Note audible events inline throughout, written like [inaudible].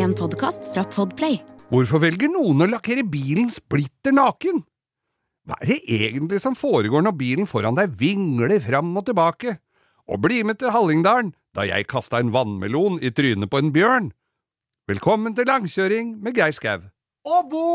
En podkast fra Podplay. Hvorfor velger noen å lakkere bilen splitter naken? Hva er det egentlig som foregår når bilen foran deg vingler fram og tilbake? Og bli med til Hallingdalen, da jeg kasta en vannmelon i trynet på en bjørn. Velkommen til langkjøring med Geir Skau. Og Bo!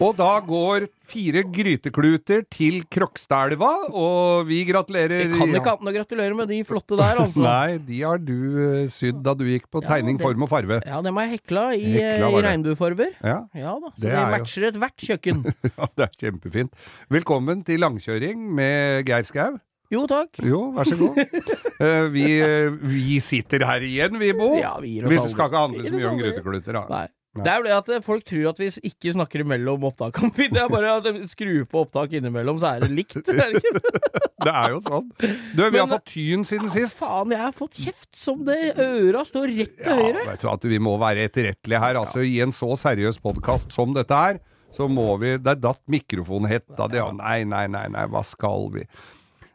Og da går fire grytekluter til Krokstadelva, og vi gratulerer Jeg kan ikke annet enn å gratulere med de flotte der, [laughs] altså. Nei, de har du eh, sydd da du gikk på Ja, tegning, det- form og farve. Ja, dem har jeg hekla i, eh, Hekla i det. regnbuefarver. Ja, Ja da, så Det det, er jo- matcher ethvert kjøkken. [laughs] ja, det er kjempefint. Velkommen til langkjøring med Geir Skau. Jo, takk. Jo, vær så god. uh, [laughs] vi, eh, vi sitter her igjen, vi, Bo. Ja, vi gir oss Vi det skal ikke handle så mye om grytekluter, da. Nei. Nei. Det er jo det at eh, folk tror at vi ikke snakker imellom opptakene. Det er bare at de skrur på opptak innimellom, så er det likt. Det er [laughs] Det er jo sånn. Du, vi har fått tyn siden sist. Faen, jeg har fått kjeft som det øra står rett til Ja, høyre. vet du at vi må være etterrettelige her. Altså, I en så seriøs podkast som dette her, så må vi Der datt mikrofonhetta di. Ja, nei, nei, nei, nei, hva skal vi?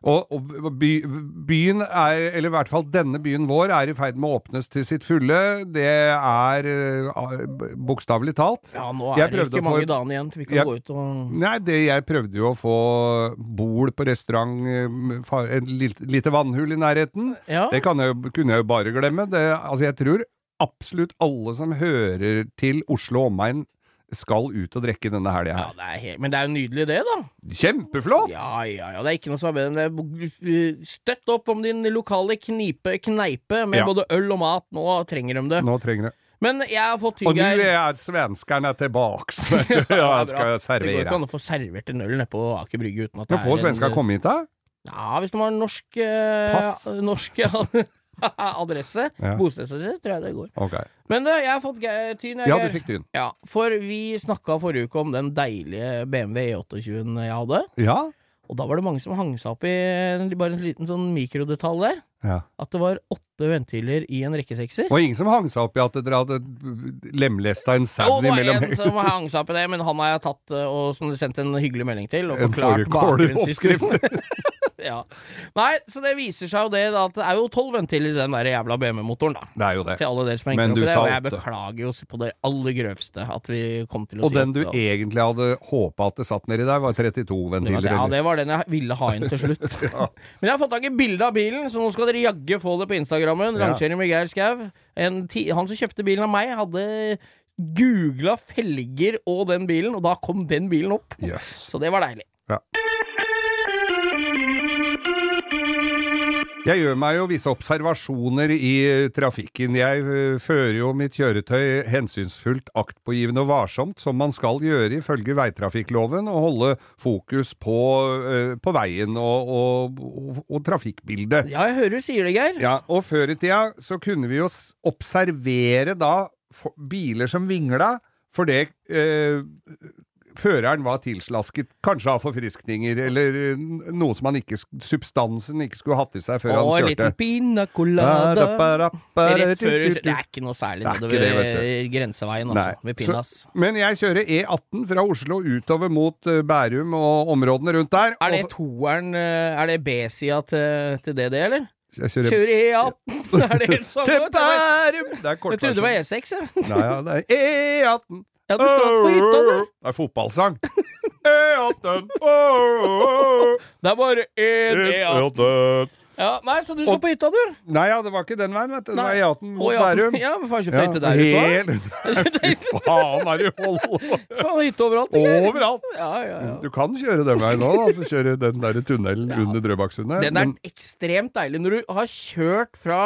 Og, og by, byen er, eller i hvert fall denne byen vår, er i ferd med å åpnes til sitt fulle. Det er uh, bokstavelig talt. Ja, nå Jeg er det ikke få- mange dagene igjen til vi kan Jeg- gå ut og Nei, det, jeg prøvde jo å få bol på restaurant, eh, et lite, vannhull i nærheten. Ja. Det kan jeg, kunne jeg jo bare glemme. Det, altså, jeg tror absolutt alle som hører til Oslo omegn, skal ut og drikke denne helga ja det er helt, men det er jo nydelig, det, da. Kjempeflott! Ja, ja, ja. Det er ikke noe som er bedre enn det. Eh, Støtt opp om din lokale knipe, kneipe med Ja. både øl og mat. Nå trenger de det. Nå trenger jeg Men jeg har fått Og nå er svenskene tilbake. [laughs] ja, skal Det går ikke an å få servert en øl nede på Aker Brygge uten at Men får svensker komme hit, da? Ja, hvis de har norsk eh, Pass. Norsk [laughs] [laughs] adresse. Ja. Bostedsadresse, tror jeg det går. Okay. Men du, jeg har fått tyn. jeg, Ja, du fikk tyn. Ja, for vi snakka forrige uke om den deilige BMW E28-en jeg hadde. Ja? Og da var det mange som hang seg opp i bare en liten sånn mikrodetalj der. ja. At det var åtte ventiler i en rekkesekser. Og ingen som hang seg opp i at dere hadde lemlesta en Jo, sau det var en som hang seg opp i det, men han har jeg tatt eh, og som sendt en hyggelig melding til, og forklart fårikåloppskrift. [laughs] [laughs] ja. Nei, så det viser seg jo det at det er jo tolv ventiler i den der jævla BMW-motoren, da. Det er jo det. Til alle dere som henger opp i det, og jeg beklager jo på det aller grøvste at vi kom til å Og si den du altså. egentlig hadde håpa at det satt nedi der, var 32 ventiler. Ja, det var den jeg ville ha inn til slutt. [laughs] [laughs] Men jeg har fått tak i bilde av bilen, så nå skal dere jaggu få det på Instagrammen. Ja. Langkjøring med Geir Skau. Han som kjøpte bilen av meg, hadde googla felger og den bilen, og da kom den bilen opp. Yes. Så det var deilig. Jeg gjør meg jo visse observasjoner i eh, trafikken. Jeg eh, fører jo mitt kjøretøy hensynsfullt, aktpågivende og varsomt, som man skal gjøre ifølge veitrafikkloven, og holde fokus på, eh, på veien og, og, og, og trafikkbildet. Ja, jeg hører du sier det, Geir. Ja, og før i tida så kunne vi jo observere da biler som vingla, fordi eh, føreren var tilslasket, kanskje av forfriskninger, eller eh, noe som han ikke, substansen ikke skulle hatt i seg før Åh, han en kjørte. liten pina colada. Rett før Det er ikke noe særlig Det er nedover det, grenseveien, altså. ved pinas. Men jeg kjører E18 fra Oslo utover mot eh, Bærum og områdene rundt der. Er det toeren eh, Er det B-sida til, til det eller? jeg kjører Kjører E18! Er det [laughs] helt samme? til Bærum! Det Jeg trodde det var E6, jeg. Nei, ja, det er E18. Ja, du skal på hytta, du. Det er fotballsang. [laughs] E18. oh, Det er bare én E18. E18. Ja, nei, så du skal på hytta, du? Nei, ja, det var ikke den veien, vet du. Det var Nei. E18 mot ja. Bærum. [laughs] Ja, men faen, kjøpte jeg hytte der ute òg? [laughs] Fy faen, er det hold Faen, hytte overalt. ikke? Overalt! Ja, ja, ja. Du kan kjøre den veien nå, altså kjøre den der tunnelen under Drøbaksundet. Den er men- ekstremt deilig. Når du har kjørt fra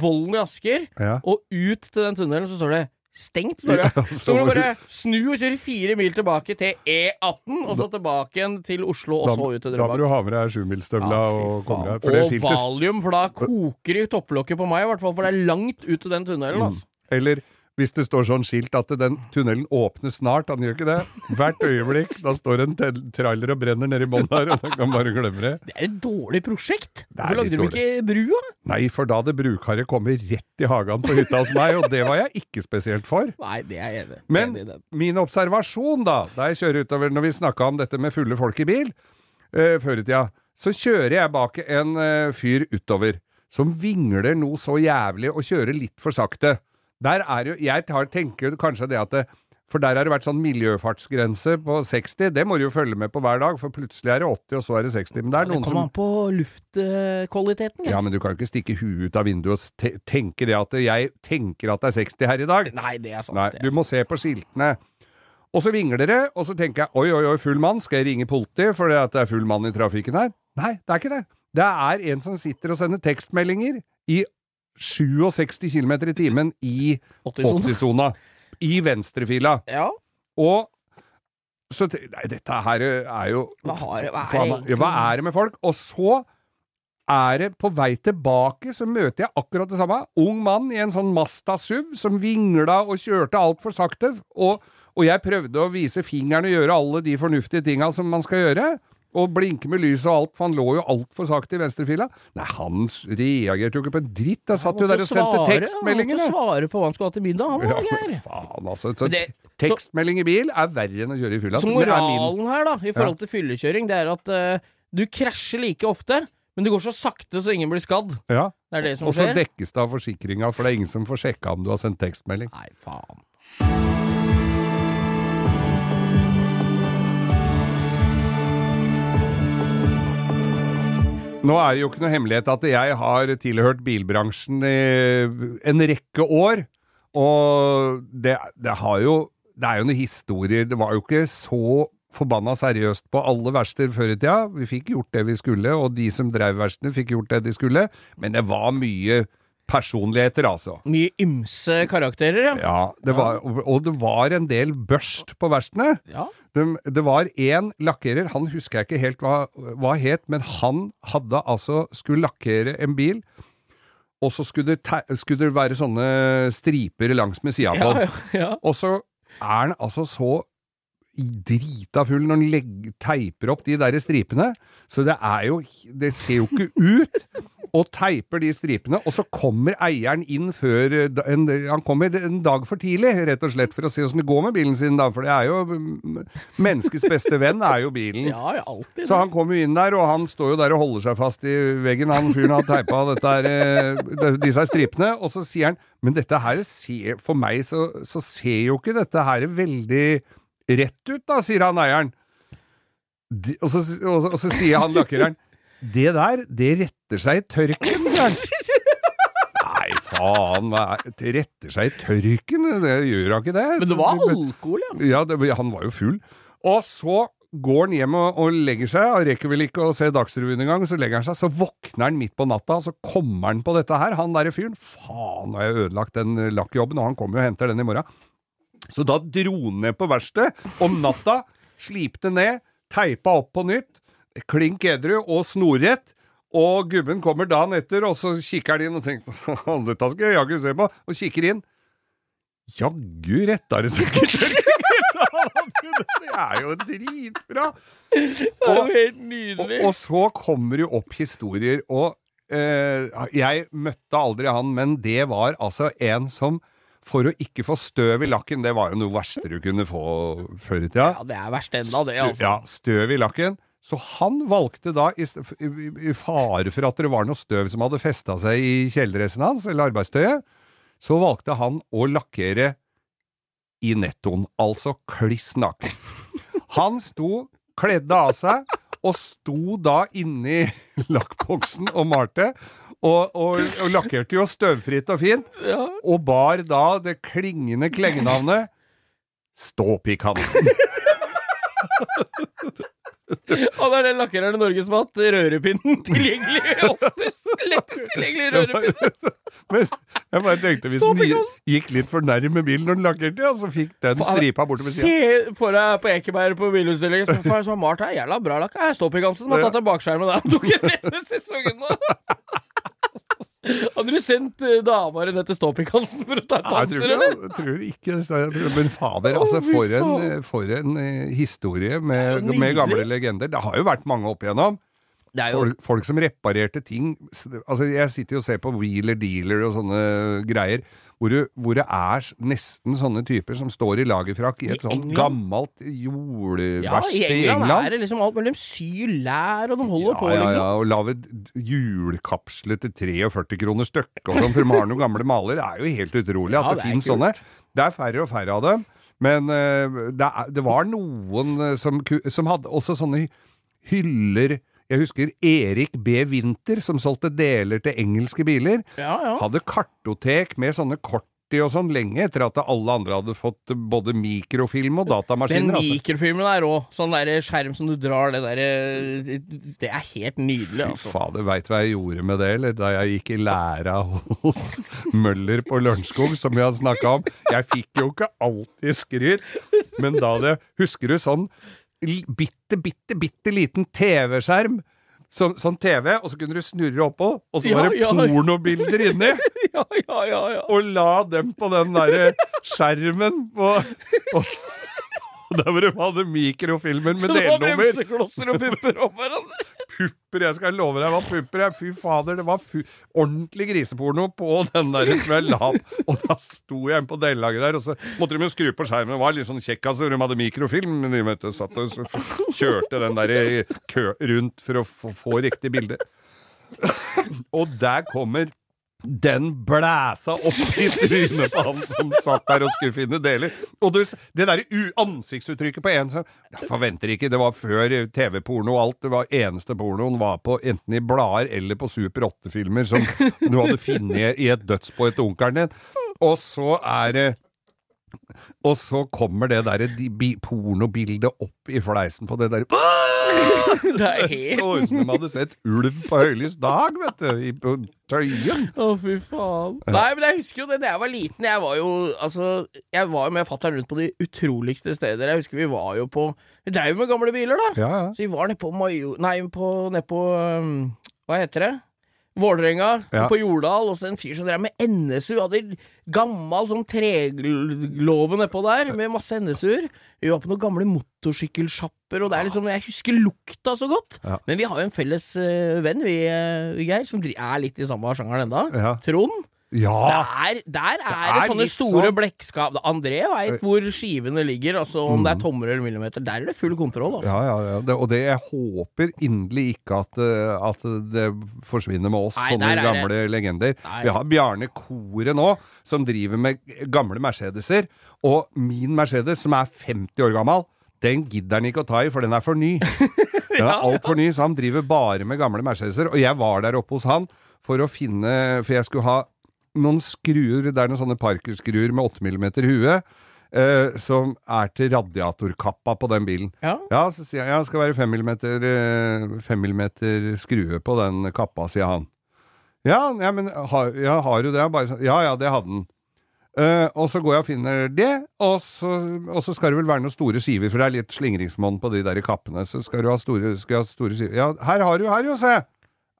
Vollen i Asker ja. og ut til den tunnelen, så står det stengt. Det. [laughs] Ja, Så må du bare snu og kjøre fire mil tilbake til E18, og så tilbake igjen til Oslo, og Da, så ut til da må Drøbak. du ha med deg sjumilsstøvla Ja, og komme deg For det og valium, for da koker det i topplokket på meg, i hvert fall, for det er langt ut til den tunnelen. Altså. Eller hvis det står sånn skilt at den tunnelen åpner snart. Han gjør ikke det. Hvert øyeblikk. Da står en trailer og brenner nedi bånn her, og da kan bare glemme det. Det er et dårlig prosjekt. Hvorfor lagde du de ikke brua? Nei, for da hadde brukaret kommet rett i hagen på hytta hos meg, og det var jeg ikke spesielt for. Nei, det er jeg enig. Men min observasjon, da, da jeg kjører utover Når vi snakka om dette med fulle folk i bil eh, før i tida, så kjører jeg bak en eh, fyr utover som vingler noe så jævlig og kjører litt for sakte. Der er jo Jeg tar, tenker kanskje det at det, For der har det vært sånn miljøfartsgrense på 60. Det må du jo følge med på hver dag, for plutselig er det 80, og så er det 60. Men det er Det noen kommer som an på luftkvaliteten. Ja, men du kan jo ikke stikke huet ut av vinduet og te tenke det at jeg tenker at det er 60 her i dag. Nei, det er sant. Nei, det du må se på skiltene. Og så vingler det, og så tenker jeg oi, oi, oi, full mann, skal jeg ringe politiet fordi at det er full mann i trafikken her? Nei, det er ikke det. Det er en som sitter og sender tekstmeldinger i 67 km i timen i 80-sone. 80-sona. I venstrefila. Ja. Og så Nei, dette her er jo Hva har- hva er det? Hva er det med folk? Og så er det på vei tilbake, så møter jeg akkurat det samme. Ung mann i en sånn Masta SUV som vingla og kjørte altfor sakte. Og, og jeg prøvde å vise fingeren og gjøre alle de fornuftige tinga som man skal gjøre. Og blinke med lys og alt, for han lå jo altfor sakte i venstrefila. Nei, han reagerte jo ikke på en dritt. Jeg satt jo der og sendte tekstmeldinger. Han måtte svare på hva han skulle ha til middag. Han Ja, var men gæren. faen, altså. Så det- tekstmelding i bil er verre enn å kjøre i fylla. Så Det moralen her, da, i forhold til fyllekjøring, det er at uh, du krasjer like ofte, men du går så sakte så ingen blir skadd. Ja. Det er det som Og så dekkes det av forsikringa, for det er ingen som får sjekka om du har sendt tekstmelding. Nei, faen. Nå er det jo ikke noe hemmelighet at jeg har tilhørt bilbransjen i en rekke år, og det, det har jo Det er jo noen historier Det var jo ikke så forbanna seriøst på alle verksteder før i tida. Vi fikk gjort det vi skulle, og de som drev verkstedene, fikk gjort det de skulle, men det var mye personligheter, altså. Mye ymse karakterer, ja. Ja, det var, og det var en del børst på verkstedene. Ja. Det, det var én lakkerer, han husker jeg ikke helt hva, hva het, men han hadde altså skulle lakkere en bil, og så skulle skulle det være sånne striper langs med sida på den. ja, ja. Og så er han altså så drita full når han legger, teiper opp de der stripene, så det er jo Det ser jo ikke ut! Og teiper de stripene, og så kommer eieren inn før en, Han kommer en dag for tidlig, rett og slett, for å se åssen det går med bilen sin, da. For det er jo mm, Menneskets beste venn er jo bilen. ja, alltid. Så han kommer inn der, og han står jo der og holder seg fast i veggen. Han fyren har teipa eh, disse stripene, og så sier han Men dette her ser For meg så, så ser jo ikke dette her veldig rett ut, da, sier han eieren. De, og, så, og, så, og så sier han lakkereren Det der, det retter seg i tørken, sier han. Nei, faen, Det retter seg i tørken? Det gjør da ikke det. Men det var alkohol, ja. Ja, det, han var jo full. Og så går han hjem og, og legger seg, og rekker vel ikke å se Dagsrevyen engang, så legger han seg, så våkner han midt på natta, og så kommer han på dette her, han derre fyren. Faen, har jeg ødelagt den lakkjobben, og han kommer jo og henter den i morgen. Så da dro han ned på verkstedet om natta, slipte ned, teipa opp på nytt, klink edru og snorrett. Og gubben kommer dagen etter, og så kikker han inn og tenker [laughs] dette skal jeg jaggu se på, og kikker inn. Jaggu retta det seg. [laughs] Det er jo dritbra! Helt Og, og så kommer jo opp historier, og eh, jeg møtte aldri han, men det var altså en som for å ikke få støv i lakken, det var jo noe verste du kunne få før i tida. Ja, det er verst enda, det, altså. Ja, støv i lakken. Så han valgte da, i fare for at det var noe støv som hadde festa seg i kjeledressen hans, eller arbeidstøyet, så valgte han å lakkere i nettoen, altså kliss naken. Han sto, kledde av seg, og sto da inni [laughs] lakkboksen og malte, og, og, og lakkerte jo støvfritt og fint, Ja. og bar da det klingende klengenavnet Ståpikk Hansen. Han er den lakkereren i Norge som har hatt rørepinnen tilgjengelig [laughs] oftest. Lettest tilgjengelig rørepinn. Men jeg bare tenkte hvis den gikk litt for nærme bilen når den lakkerte, og så fikk den stripa borte ved sida. Se for deg på Ekeberg på bilutstillingen. Som har malt her, jævla bra lakka. Jeg står som har tatt en bakskjerm [laughs] med deg. Han tok en rett ved sesongen nå. [laughs] Hadde du sendt dama di ned til Ståpikhalsen for å ta panser, eller? jeg tror ikke Men fader, altså, for en, for en eh, historie med, med gamle legender. Det har jo vært mange opp igjennom. Jo Folk, folk som reparerte ting. Altså, jeg sitter jo og ser på Wheeler Dealer og sånne greier, hvor det, hvor det er nesten sånne typer som står i lagerfrakk i et sånt gammelt gammelt Ja, jordverksted i England, er det liksom alt mellom syr, lær, og de holder på, ja, ja, liksom. ja, og lage d- til 43 kroner stykket og sånn, for noen gamle maler. Det er jo helt utrolig at det, det finnes sånne. Det er færre og færre av dem, men uh, det, er, det var noen eh, som, som hadde også sånne hyller Jeg husker Erik B. Winther, som solgte deler til engelske biler. Ja, ja. Hadde kartotek med sånne kort og sånn lenge etter at alle andre hadde fått både mikrofilm og Den datamaskiner. altså. mikrofilmen der òg. Sånn der skjerm som du drar, det derre Det er helt nydelig, Fy altså. fader, veit hva jeg gjorde med det, eller da jeg gikk i læra hos Møller på Lørenskog, som vi har snakka om. Jeg fikk jo ikke alltid skryt, men da det Husker du sånn bitte, bitte, bitte liten TV-skjerm? Så, sånn TV, og så kunne du snurre oppå, og så Ja, var det ja. pornobilder inni! [laughs] Ja, ja, ja. ja. Og la dem på den derre skjermen på, på Der hvor de hadde mikrofilmer Så med det var delnummer. bremseklosser og pupper [laughs] om hverandre. pupper. Jeg skal love deg, hva pupper. er. Fy fader, det var ordentlig griseporno på den der som jeg la Og da sto jeg inne på delelaget der, og så måtte de jo skru på skjermen. Det var litt sånn kjekk, altså. De hadde mikrofilm, de vet satt og kjørte den der i kø rundt for å få, få riktig bilde. [laughs] Og der kommer den blæsa opp i trynet på han som satt der og skulle finne deler. Og det, det der u- ansiktsuttrykket på en som Jeg forventer ikke, det var før TV-porno og alt. Det var eneste pornoen var på enten i blader eller på Super 8-filmer som du hadde funnet i et dødsbo etter onkelen din. Og så er det Og så kommer det derre de- bi- pornobildet opp i fleisen på det der [laughs] [laughs] Det er så ut som de hadde sett ulv på høylys dag, vet du, i, på Tøyen. Å, fy faen. Nei, men jeg husker jo det da jeg var liten. Jeg var jo altså Jeg var jo med fatter'n rundt på de utroligste steder. Jeg husker vi var jo på Vi dreiv med gamle biler, da. Ja, ja. Så vi var nede på Majo... Nei, på um, Hva heter det? Vålerenga, Ja. på Jordal, og så en fyr som drev med NSU. Hadde gammel sånn treglove nedpå der, med masse NSU-er. Vi var på noen gamle motorsykkelsjapper, og det er liksom Jeg husker lukta så godt. Ja. Men vi har jo en felles uh, venn, vi, uh, Geir, som er litt i samme sjangeren enda. Ja. Trond. Ja. Der, der er det, er sånne store sånn- blekkskap. André veit hvor skivene ligger, altså om det er tommer eller millimeter. Der er det full kontroll, altså. Ja, ja, ja. Det, og det jeg håper inderlig ikke at, eh, at det forsvinner med oss, Nei, sånne det- gamle legender. Nei. Vi har Bjarne Kore nå, som driver med gamle Mercedeser. Og min Mercedes, som er 50 år gammel, den gidder han ikke å ta i, for den er for ny. [laughs] Den er altfor ny, så han driver bare med gamle Mercedeser. Og jeg var der oppe hos han for å finne For jeg skulle ha noen skruer, det er noen sånne Parker-skruer med 8 mm hue. eh, som er til radiatorkappa på den bilen. Ja. Ja, så sier jeg ja, skal være 5 mm, 5 mm skrue på den kappa, sier han. Ja, ja men har, ja, har du det? Bare ja, ja, det hadde den. Uh, og så går jeg og finner det, og så, og så skal det vel være noen store skiver, for det er litt slingringsmonn på de der kappene. Så skal du ha store, skal ha store skiver. Ja, her har du, her jo, se!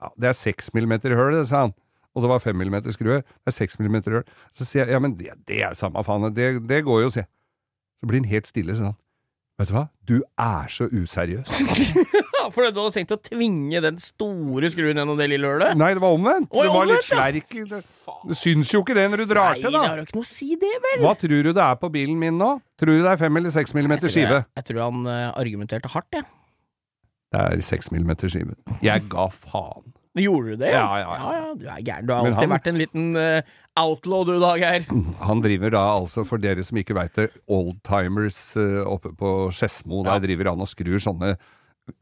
Ja, det er 6 mm høl, det, sa han. Og det var 5 mm skrue. Det er 6 mm rør. Så sier jeg ja, men det, det er samme faen, det, det går jo, sier jeg. Så blir han helt stille, sånn. Vet du hva? Du er så useriøs. [laughs] For du hadde tenkt å tvinge den store skruen gjennom det lille hølet? Nei, det var omvendt. Oi, det var omvendt, litt slerk Du syns jo ikke det når du drar Nei, til, det har jo ikke noe å si, det, vel? Hva tror du det er på bilen min nå? Tror du det er 5 eller 6 mm skive? jeg, jeg tror han eh, argumenterte hardt, jeg. Det er 6 mm skive. Jeg ga faen. Gjorde du det? Ja, ja, ja. ja, Du er gæren. Du har Men alltid han- vært en liten uh, outlaw, du da, Geir. [laughs] Han driver da altså, for dere som ikke veit det, Oldtimers uh, oppe på Skedsmo. Ja. Der driver han og skrur sånne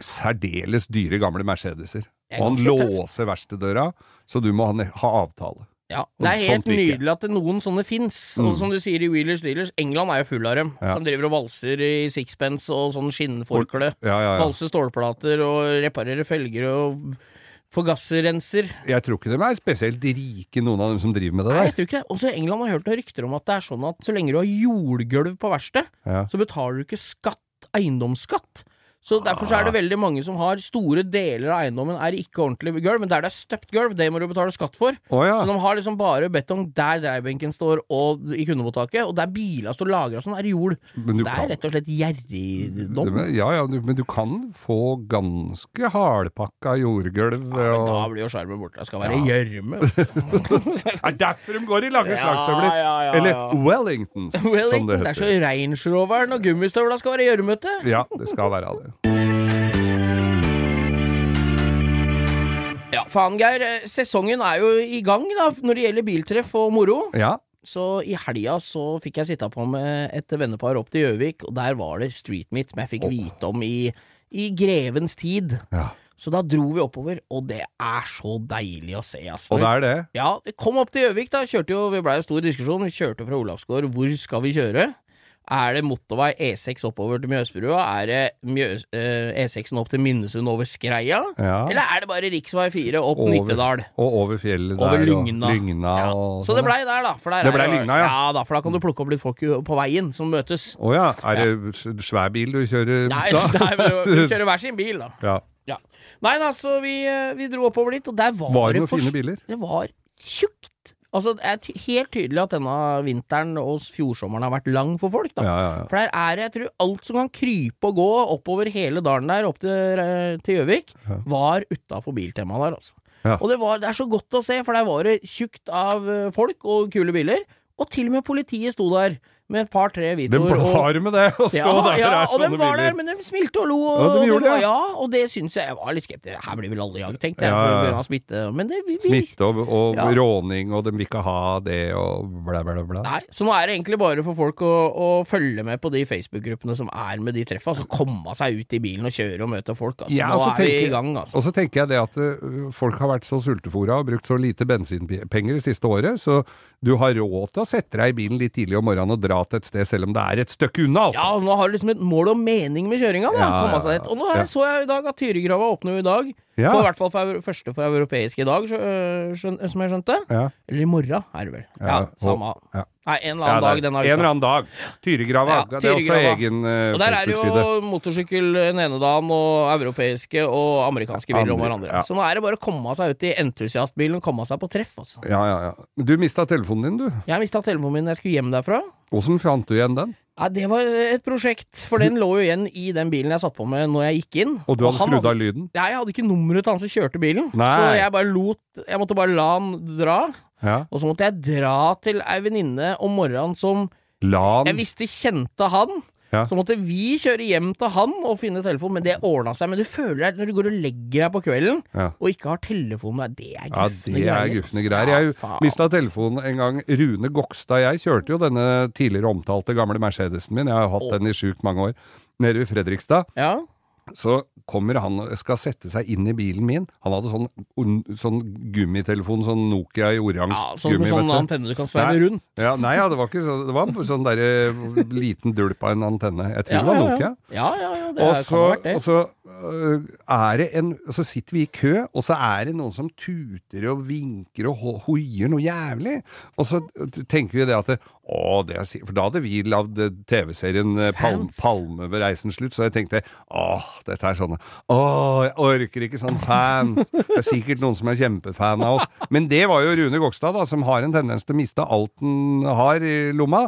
særdeles dyre gamle Mercedeser. Er Og han låser verkstedøra, så du må ha, avtale. Ja, Det er helt nydelig at det noen sånne fins. Og som du sier i Wheelers Dealers, England er jo full av dem. Ja. Som driver og valser i sixpence og sånn skinnforkle. Ja, ja, ja. Valser stålplater og reparerer felger og forgasserrenser. Jeg tror ikke de er spesielt rike, noen av dem som driver med det der. Nei, jeg tror ikke. Også i England har jeg hørt noen rykter om at det er sånn at så lenge du har jordgulv på verkstedet, Ja. så betaler du ikke skatt, eiendomsskatt. Så derfor så er det veldig mange som har store deler av eiendommen er ikke ordentlig gulv, men der det er støpt gulv, det må du betale skatt for. Oh, ja. Så de har liksom bare betong der dreiebenken står og i kundemottaket, og der biler står lagra sånn, er jord. Det er kan- rett og slett gjerrigdom. Ja, ja, men du kan få ganske hardpakka jordgulv. Ja, men da blir jo sjarmen borte. Det skal være gjørme. [laughs] Det er derfor de går i lange Ja, slagstøvler. ja, ja, Eller ja. Wellingtons, som det det det er så heter. Range Roveren og gummistøvla skal være gjørmete. Ja, det skal være det. Ja, faen, Geir. Sesongen er jo i gang da, når det gjelder biltreff og moro. Ja, Så i helga så fikk jeg sitte på med et vennepar opp til Gjøvik, og der var det street meet som jeg fikk vite om i, i grevens tid. ja. Så da dro vi oppover, og det er så deilig å se, altså. Og det er det. Ja, det kom opp til Gjøvik, da. Kjørte jo, Vi blei en stor diskusjon. Vi kjørte fra Olavsgård. Hvor skal vi kjøre? Er det motorvei E6 oppover til Mjøsbrua? Er det Mjøs, eh, E6-en opp til Minnesund over Skreia? Ja. Eller er det bare riksvei 4 opp Over- Nittedal? Og over fjellet der. Over og Lygna. Lygna Ja. og Så det blei der, da. For der Det blei Lygna, ja. ja. da, For da kan du plukke opp litt folk på veien som møtes. Å ja. Er det svær bil du kjører Nei, da? [laughs] nei vi [laughs] kjører hver sin bil, da. Ja. Ja. Nei da, så vi, eh, vi dro oppover dit, og der var, Var det det noen fine biler? Det var tjukt. Altså, det er helt tydelig at denne vinteren og fjorsommeren har vært lang for folk, da. Ja, ja, ja. For der er det, jeg tror, alt som kan krype og gå oppover hele dalen der, opp til eh, Gjøvik, var utafor Biltema der, altså. Og det, var, det er så godt å se, for der var det tjukt av eh, folk og kule biler. Og til og med politiet sto der med et par-tre Det De og- blar med det stå ja, der ja, og de var der, men de smilte og lo. Og, Ja, de og gjorde det. Var, det. ja, og det syns jeg jeg var litt skeptisk. Her blir vel alle jagd, tenkte jeg, Ja, for ja, å begynne å smitte. Men det, vi, vi, Smitte og, og Ja. råning, og de vil ikke ha det, og bla, bla, bla. Nei, så nå er det egentlig bare for folk å, å følge med på de Facebook-gruppene som er med de treffa. Altså komme seg ut i bilen og kjøre og møte folk. Altså. Ja, nå er vi i gang, altså. Og så tenker jeg det at uh, folk har vært så sultefòra og brukt så lite bensinpenger det siste året, så du har råd til å sette deg i bilen litt tidlig om morgenen og dra til et sted, selv om det er et stykke unna, altså. Ja, nå har du liksom et mål og mening med kjøringa. da, Ja, ja, ja. Og nå Ja. så jeg i dag at Tyrigrava åpner jo i dag. Ja. For, I hvert fall for, første for europeisk i dag, øh, skjøn, som jeg skjønte. Ja. Eller i morgen, er det vel. Ja, Ja, samme. ja. Nei, en eller annen dag denne En eller annen dag. Tyrigrava. Ja, det er også egen uh, Og der er det jo motorsykkel den ene dagen, og europeiske og amerikanske biler om hverandre. ja. Så nå er det bare å komme seg ut i entusiastbilen og komme seg på treff, altså. Ja, ja, ja. Du mista telefonen din, du. Jeg mista telefonen min da jeg skulle hjem derfra. Åssen fant du igjen den? Ja, Det var et prosjekt, for den lå jo igjen i den bilen jeg satt på med når jeg gikk inn. Og du hadde skrudd av lyden? Nei, jeg hadde ikke nummeret til han som kjørte bilen. Nei. Så jeg bare lot Jeg måtte bare la han dra. Ja. Og så måtte jeg dra til ei venninne om morgenen som La jeg visste kjente han. Ja. Så måtte vi kjøre hjem til han og finne telefonen, men det ordna seg. Men du føler deg når du går og legger deg på kvelden Ja. og ikke har telefon med deg, det er Ja, gufne det er greier. gufne altså. greier. Ja, Jeg mista telefonen en gang. Rune Gokstad, jeg kjørte jo denne tidligere omtalte gamle Mercedesen min, jeg har hatt den i sjukt mange år, nede ved Fredrikstad. Ja. Så kommer han og skal sette seg inn i bilen min. Han hadde sånn, sånn gummitelefon, sånn Nokia i oransje ja, sånn gummi, sånn antenne du kan sveive rundt. Ja, nei, ja, det var ikke sånn, det var sånn derre liten dulp av en antenne. Jeg tror Ja, det var Nokia. ja. ja, ja, ja, det Og kan så, ha vært det. og så er det en Så sitter vi i kø, og så er det noen som tuter og vinker og ho- hoier noe jævlig. Og så tenker vi det at det, å, det er, For da hadde vi lagd eh, TV-serien Palm, Palme ved reisens slutt, så jeg tenkte åh, dette er sånne Åh, jeg orker ikke sånn fans. Det er sikkert noen som er kjempefan av oss. Men det var jo Rune Gokstad, da, som har en tendens til å miste alt han har i lomma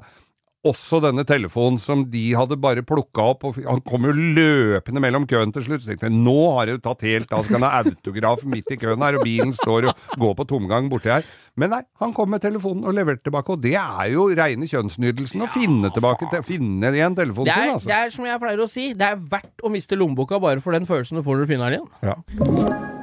også denne telefonen som de hadde bare plukka opp. Og han kom jo løpende mellom køen til slutt. Så tenkte jeg nå har det jo tatt helt av. Skal han ha autograf midt i køen her, og bilen står og går på tomgang borti her. Men nei, han kom med telefonen og leverte tilbake. Og det er jo reine kjønnsnytelsen å finne tilbake til, finne igjen telefonen Det er, sin, det altså. er som jeg pleier å si, det er verdt å miste lommeboka bare for den følelsen du får når du finner den igjen. Ja.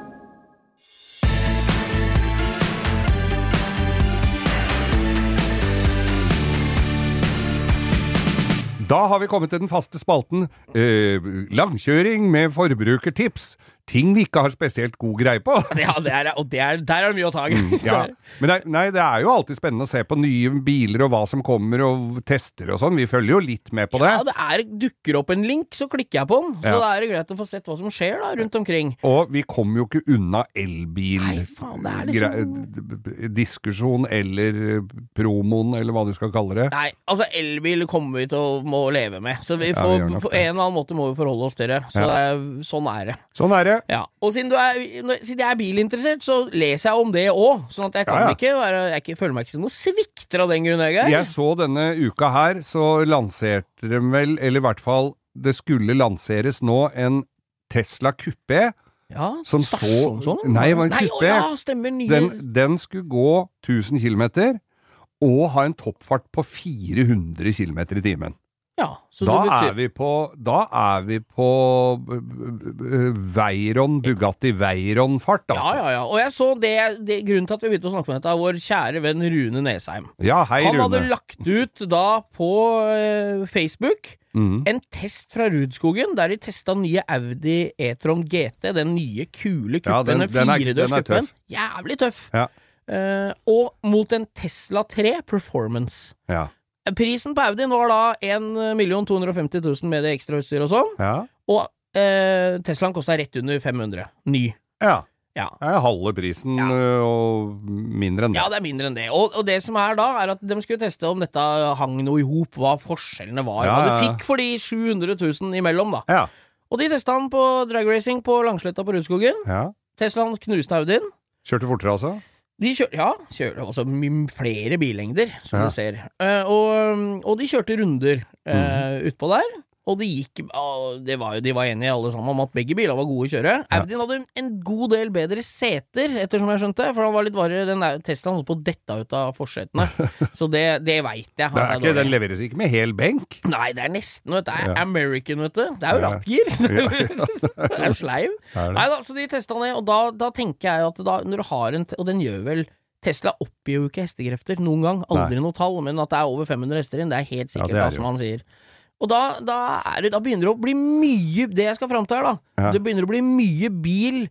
Da har vi kommet til den faste spalten eh, langkjøring med forbrukertips. Ting vi ikke har spesielt god greie på. [laughs] Ja, det er, og det er, der er det mye å ta. Mm, Ja. Men det, er- nei, det er jo alltid spennende å se på nye biler og hva som kommer og tester og sånn. Vi følger jo litt med på det. Ja, det er, dukker opp en link, så klikker jeg på den. Så Ja. da er det greit å få sett hva som skjer da, rundt omkring. Og vi kommer jo ikke unna elbil Nei, faen, det er liksom- eller promoen, eller hva du skal kalle det. Nei, altså elbil kommer vi til å må leve med. Så vi Ja, vi på en eller annen måte må vi forholde oss til det. Så det er, sånn er det. Sånn er det. Ja. Og siden, du er, siden jeg er bilinteressert, så leser jeg om det òg. Sånn at jeg kan Ja, ja. ikke være Jeg føler meg ikke som noen svikter av den grunn, Geir. Jeg så denne uka her, så lanserte de vel, eller i hvert fall det skulle lanseres nå, en Tesla Coupé. Ja, Som så- sånn? Nei, det var en Nei, kuppe. ja, stemmer. Nye Den, den skulle gå 1000 km og ha en toppfart på 400 km i timen. Ja, så Da betyr er vi på, da er vi på Veyron, Bugatti Veyron-fart, Ja, altså. ja, ja. Og jeg så det, det Grunnen til at vi begynte å snakke om dette, er vår kjære venn Rune Nesheim. Ja, hei, Han hadde lagt ut da på eh, Facebook Mm. en test fra Rudskogen, der de testa nye Audi E-tron GT, den nye, kule kuppen, den Firedørskuppen. Jævlig tøff. Ja. Eh, og mot en Tesla 3 Performance. Ja. Prisen på Audien var da 1 250 000 med det ekstra utstyret og sånn, Ja. og eh, Teslaen kosta rett under 500. Ny. ja. Ja. Det er halve prisen Ja. og mindre enn det. Ja, det er mindre enn det. Og, og det som er da, er at de skulle teste om dette hang noe i hop, hva forskjellene var, Ja, hva du fikk for de 700 000 imellom, da. Ja. Og de testa han på dragracing på Langsletta på Rudskogen. ja. Teslaen knuste Audien. Kjørte fortere, altså? De kjørte, ja, kjør, altså flere billengder, som Ja. du ser. Uh, og, og de kjørte runder uh, utpå der. Og det gikk det var, De var enige alle sammen om at begge biler var gode å kjøre. Ja. Audien hadde en god del bedre seter, ettersom jeg skjønte. For han var litt varere. den der Teslaen holdt på å dette ut av forsetene. [laughs] Så det, det veit jeg. Det ikke, den leveres ikke med hel benk. Nei, det er nesten, vet du. Det er Ja. American, vet du. Det er jo Ja. rattgir. [laughs] det er jo [laughs] sleiv. Nei da, så de testa ned, og da, da tenker jeg at da, når du har en Og den gjør vel Tesla oppgir jo ikke hestekrefter noen gang, aldri noe tall, men at det er over 500 hester inn, det er helt sikkert, det er da, som han sier. Og da, da, er det, da begynner det å bli mye Det jeg skal fram til her, da. Ja. Det begynner å bli mye bil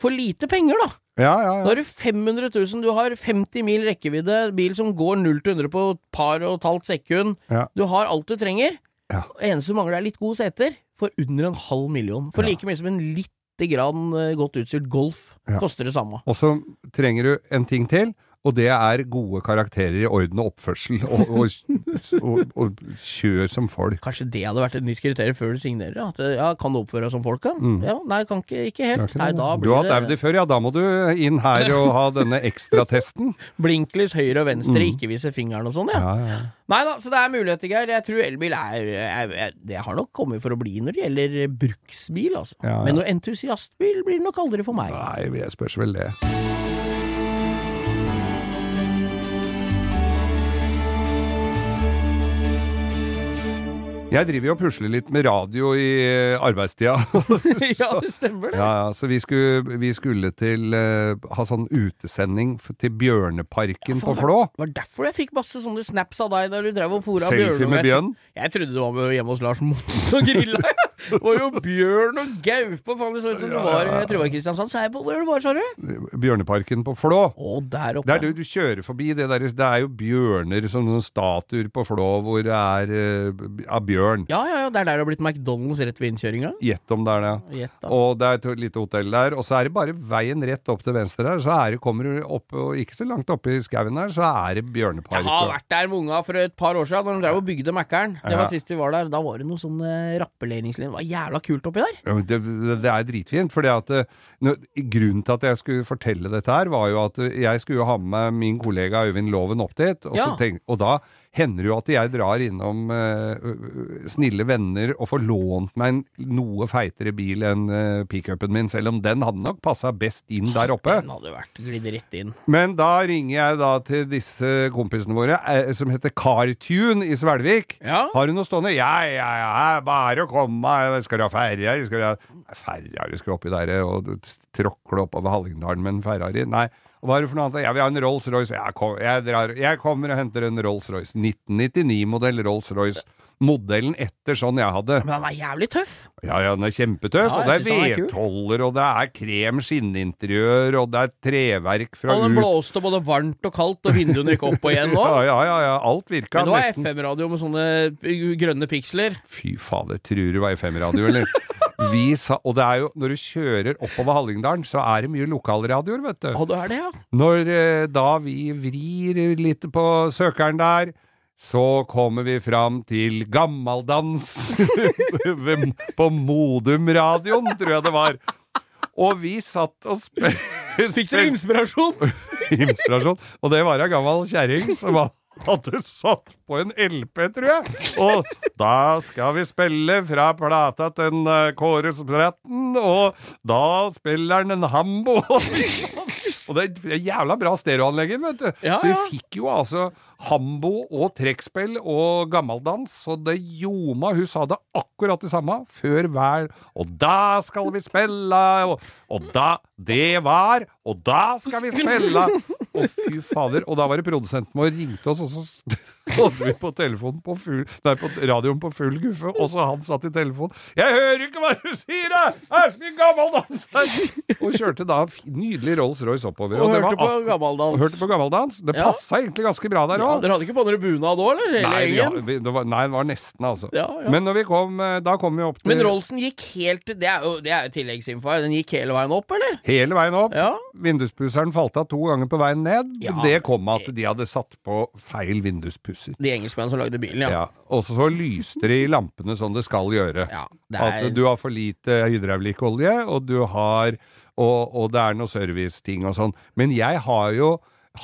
for lite penger, da. Ja, ja, Da har du 500 000, du har 50 mil rekkevidde, bil som går 0 til 100 på et par og et halvt sekund. Ja. Du har alt du trenger. Ja. Eneste du mangler er litt gode seter, for under en halv million. For Ja. like mye som en lite grann eh, godt utstyrt Golf Ja. koster det samme. Og så trenger du en ting til, og det er gode karakterer i orden og oppførsel. Og, og, og, og kjør som folk. Kanskje det hadde vært et nytt kriterium før du signerer? At ja, kan du oppføre deg som folk, da? Mm. Ja, nei, kan ikke, ikke helt. ikke Nei, da blir du har hatt Audi før, ja. Da må du inn her og ha denne ekstratesten. [laughs] blinklys høyre og venstre, Mm. ikke vise fingeren og sånn, ja. Ja, ja. Nei da, så det er muligheter, Geir. Jeg tror elbil er, er, er Det har nok kommet for å bli når det gjelder bruksbil, altså. Ja, ja. Men noe entusiastbil blir det nok aldri for meg. Nei, jeg spørs vel det. Jeg driver jo og pusler litt med radio i eh, arbeidstida. [laughs] [laughs] ja, det stemmer det. Ja, ja, så vi skulle, vi skulle til uh, ha sånn utesending til Bjørneparken på Flå. Det var derfor jeg fikk masse sånne snaps av deg da du drev og fora Selfie med bjørn. Jeg trodde du var hjemme hos Lars Monsen og grilla. [laughs] Det var jo bjørn og gaupe, faen det så ut som det var Jeg tror det var Kristiansand. Så jeg på, hvor er det var, sa du? Bjørneparken på Flå. Å, der oppe. Der du, du kjører forbi det der, det er jo bjørner, sånn, sånn statuer på Flå hvor det er uh, av bjørn. Ja, ja, ja. Det er der det har blitt McDonald's rett ved innkjøringa. Gjett om det er det. Gjett. Og det er et lite hotell der, og så er det bare veien rett opp til venstre der, så er det, kommer du opp, og ikke så langt oppe i skauen der, så er det bjørnepark. Jeg har vært der med unga for et par år siden, da de drev og bygde Mækkern. Det var sist vi var der. Da var det noe sånn eh, rappelleringslinje. Det var jævla kult oppi der. Ja, men Det, det, er dritfint, for grunnen til at jeg skulle fortelle dette her, var jo at eh, jeg skulle ha med min kollega Øyvind Loven opp dit, og, så Ja. tenk, og da hender jo at jeg drar innom øh, snille venner og får lånt meg en noe feitere bil enn uh, pickupen min, selv om den hadde nok passa best inn der oppe. Den hadde vært glidd rett inn. Men da ringer jeg da til disse kompisene våre, eh, som heter Cartune i Svelvik. Ja. Har du noe stående? Ja, ja, ja, bare å komme. Skal du ha ferja? Skal du ha Ferrari skal oppi der og tråkle oppover Hallingdalen med en Ferrari? Nei. Hva er det for noe annet? Jeg vil ha en Rolls-Royce. Jeg, kom, jeg, jeg kommer og henter en Rolls-Royce. 1999-modell Rolls-Royce. modellen etter sånn jeg hadde. Men han er jævlig tøff. Ja, ja, den er kjempetøff, Ja, og det er er vedtoller, og det er krem skinninteriør, og det er treverk fra Og den blåste både varmt og kaldt, og vinduene gikk opp og igjen nå. [laughs] Ja, ja, ja, ja, alt virka Men nå er nesten FM-radio med sånne grønne piksler. Fy fader, tror du var FM-radio, eller? [laughs] Vi sa, og det er jo, når du kjører oppover Hallingdalen, så er det mye lokalradioer, vet du. Og det er det, ja. Når eh, da vi vrir litt på søkeren der, så kommer vi fram til gammaldans [laughs] på Modum-radioen, tror jeg det var. Og vi satt og spilte Fikk dere inspirasjon? [laughs] inspirasjon. Og det var ei gammel kjerring som hadde satt på en LP, tror jeg. Og da skal vi spille fra plata til uh, Kåre Spretten, og da spiller han en Hambo. [laughs] og det er jævla bra stereoanlegger, vet du. Ja, Så vi fikk jo altså Hambo og trekkspill og gammeldans, så det ljoma. Hun sa det akkurat det samme før hver Og da skal vi spille, og, og da Det var, og da skal vi spille! Og fy fader. Og da var det produsenten vår ringte oss, og så [laughs] hadde vi på telefonen på full Nei, på radioen på full guffe, og så han satt i telefonen 'Jeg hører ikke hva du sier, jeg! Det er så mye gammeldans her!' Og kjørte da nydelig Rolls-Royce oppover. Og og hørte var på gammeldans. hørte på gammeldans. Det Ja. passa egentlig ganske bra der Ja, dere hadde ikke på dere bunad òg, eller? Nei, ja, vi, det var, nei, det var nesten, altså. Ja. Men når vi kom eh, Da kom vi opp til Men Rollsen gikk helt Det er jo, det er jo tilleggsinfo her. Den gikk hele veien opp, eller? hele veien opp. Ja. Vinduspusseren falt av to ganger på veien ned. Ja. Det kom av at de hadde satt på feil vinduspusser. De engelskmennene som lagde bilen, ja. Ja. Og så lyste det i lampene som det skal gjøre. Ja, det er At du har for lite hydraulikkolje, og du har og, og det er noe serviceting og sånn. Men jeg har jo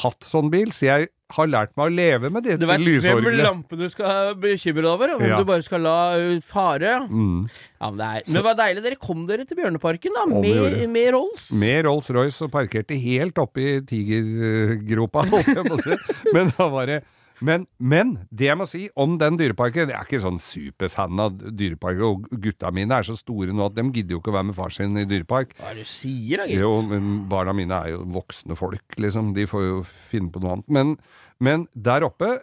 hatt sånn bil, så jeg har lært meg å leve med dette Du vet hvem lysorgelet. lampe du skal bekymre deg over? Om Ja. du bare skal la fare? Mm. Ja, men det, er, men det var deilig. Dere kom dere til Bjørneparken, da. Med, med Rolls. Med Rolls-Royce og parkerte helt oppe i tigergropa. [laughs] Men da var det men, men det jeg må si om den dyreparken Jeg er ikke sånn superfan av dyreparker, og gutta mine er så store nå at de gidder jo ikke å være med far sin i dyrepark. Hva er det du sier, da, gitt? Jo, men barna mine er jo voksne folk, liksom. De får jo finne på noe annet. Men, men der oppe,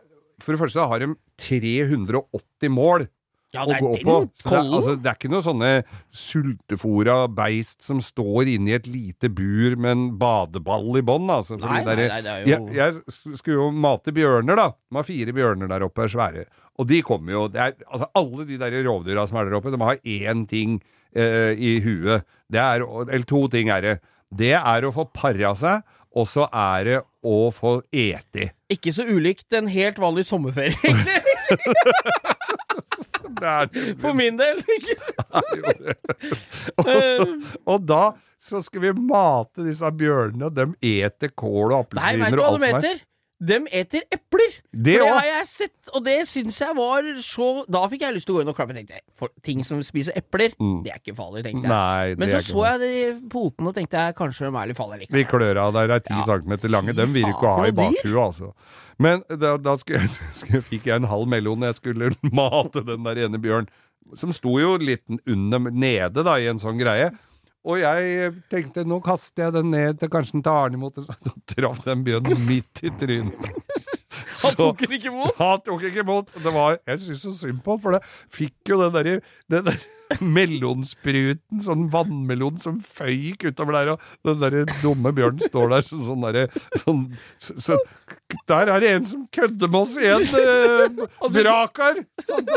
for det første har de 380 mål Ja, å det gå på. Det, er, altså, det er ikke noe sånne sultefòra beist som står inni et lite bur med en badeball i bånn, altså. Nei, nei, nei, det er jo- jeg, jeg skulle jo mate bjørner, da. De har fire bjørner der oppe, er svære. Og de kommer jo det er, Altså, alle de der rovdyra som er der oppe, de har én ting eh, i huet. Det er Eller to ting er det. Det er å få para seg, og så er det å få ete. Ikke så ulikt en helt vanlig sommerferie, egentlig. [laughs] [laughs] For min del. [laughs] og, så, og da så skal vi mate disse bjørnene, og de eter kål og Nei, veit appelsiner du og hva alt som er. eter? De eter epler. Det for det har jeg sett, og det syns jeg var så Da fikk jeg lyst til å gå inn og klappe. Tenkte jeg, for ting som spiser epler, det er ikke farlig, tenkte jeg. Mm. Nei, Men så så jeg jeg de potene og tenkte jeg kanskje de er litt farlige likevel. klør av der er ti Ja. centimeter lange. Dem vil ikke ha i bakhuet, altså. Men da, da jeg, [laughs] skulle, fikk jeg en halv mellom når jeg skulle [laughs] mate den der ene bjørn, som sto jo litt under, nede da, i en sånn greie. Og jeg tenkte nå kaster jeg den ned til kanskje den tar Arne imot, [laughs] så traff den bjørnen midt i trynet. [laughs] Han tok den ikke imot? Han tok ikke imot. Det var, jeg syns så synd på han, for det fikk jo den derre den der [laughs] melonspruten, sånn vannmelon som føyk utover der, og den derre dumme bjørnen står der sånn derre sånn, så, så, Der er det en som kødder med oss igjen, [laughs] eh, Brakar! Sånn.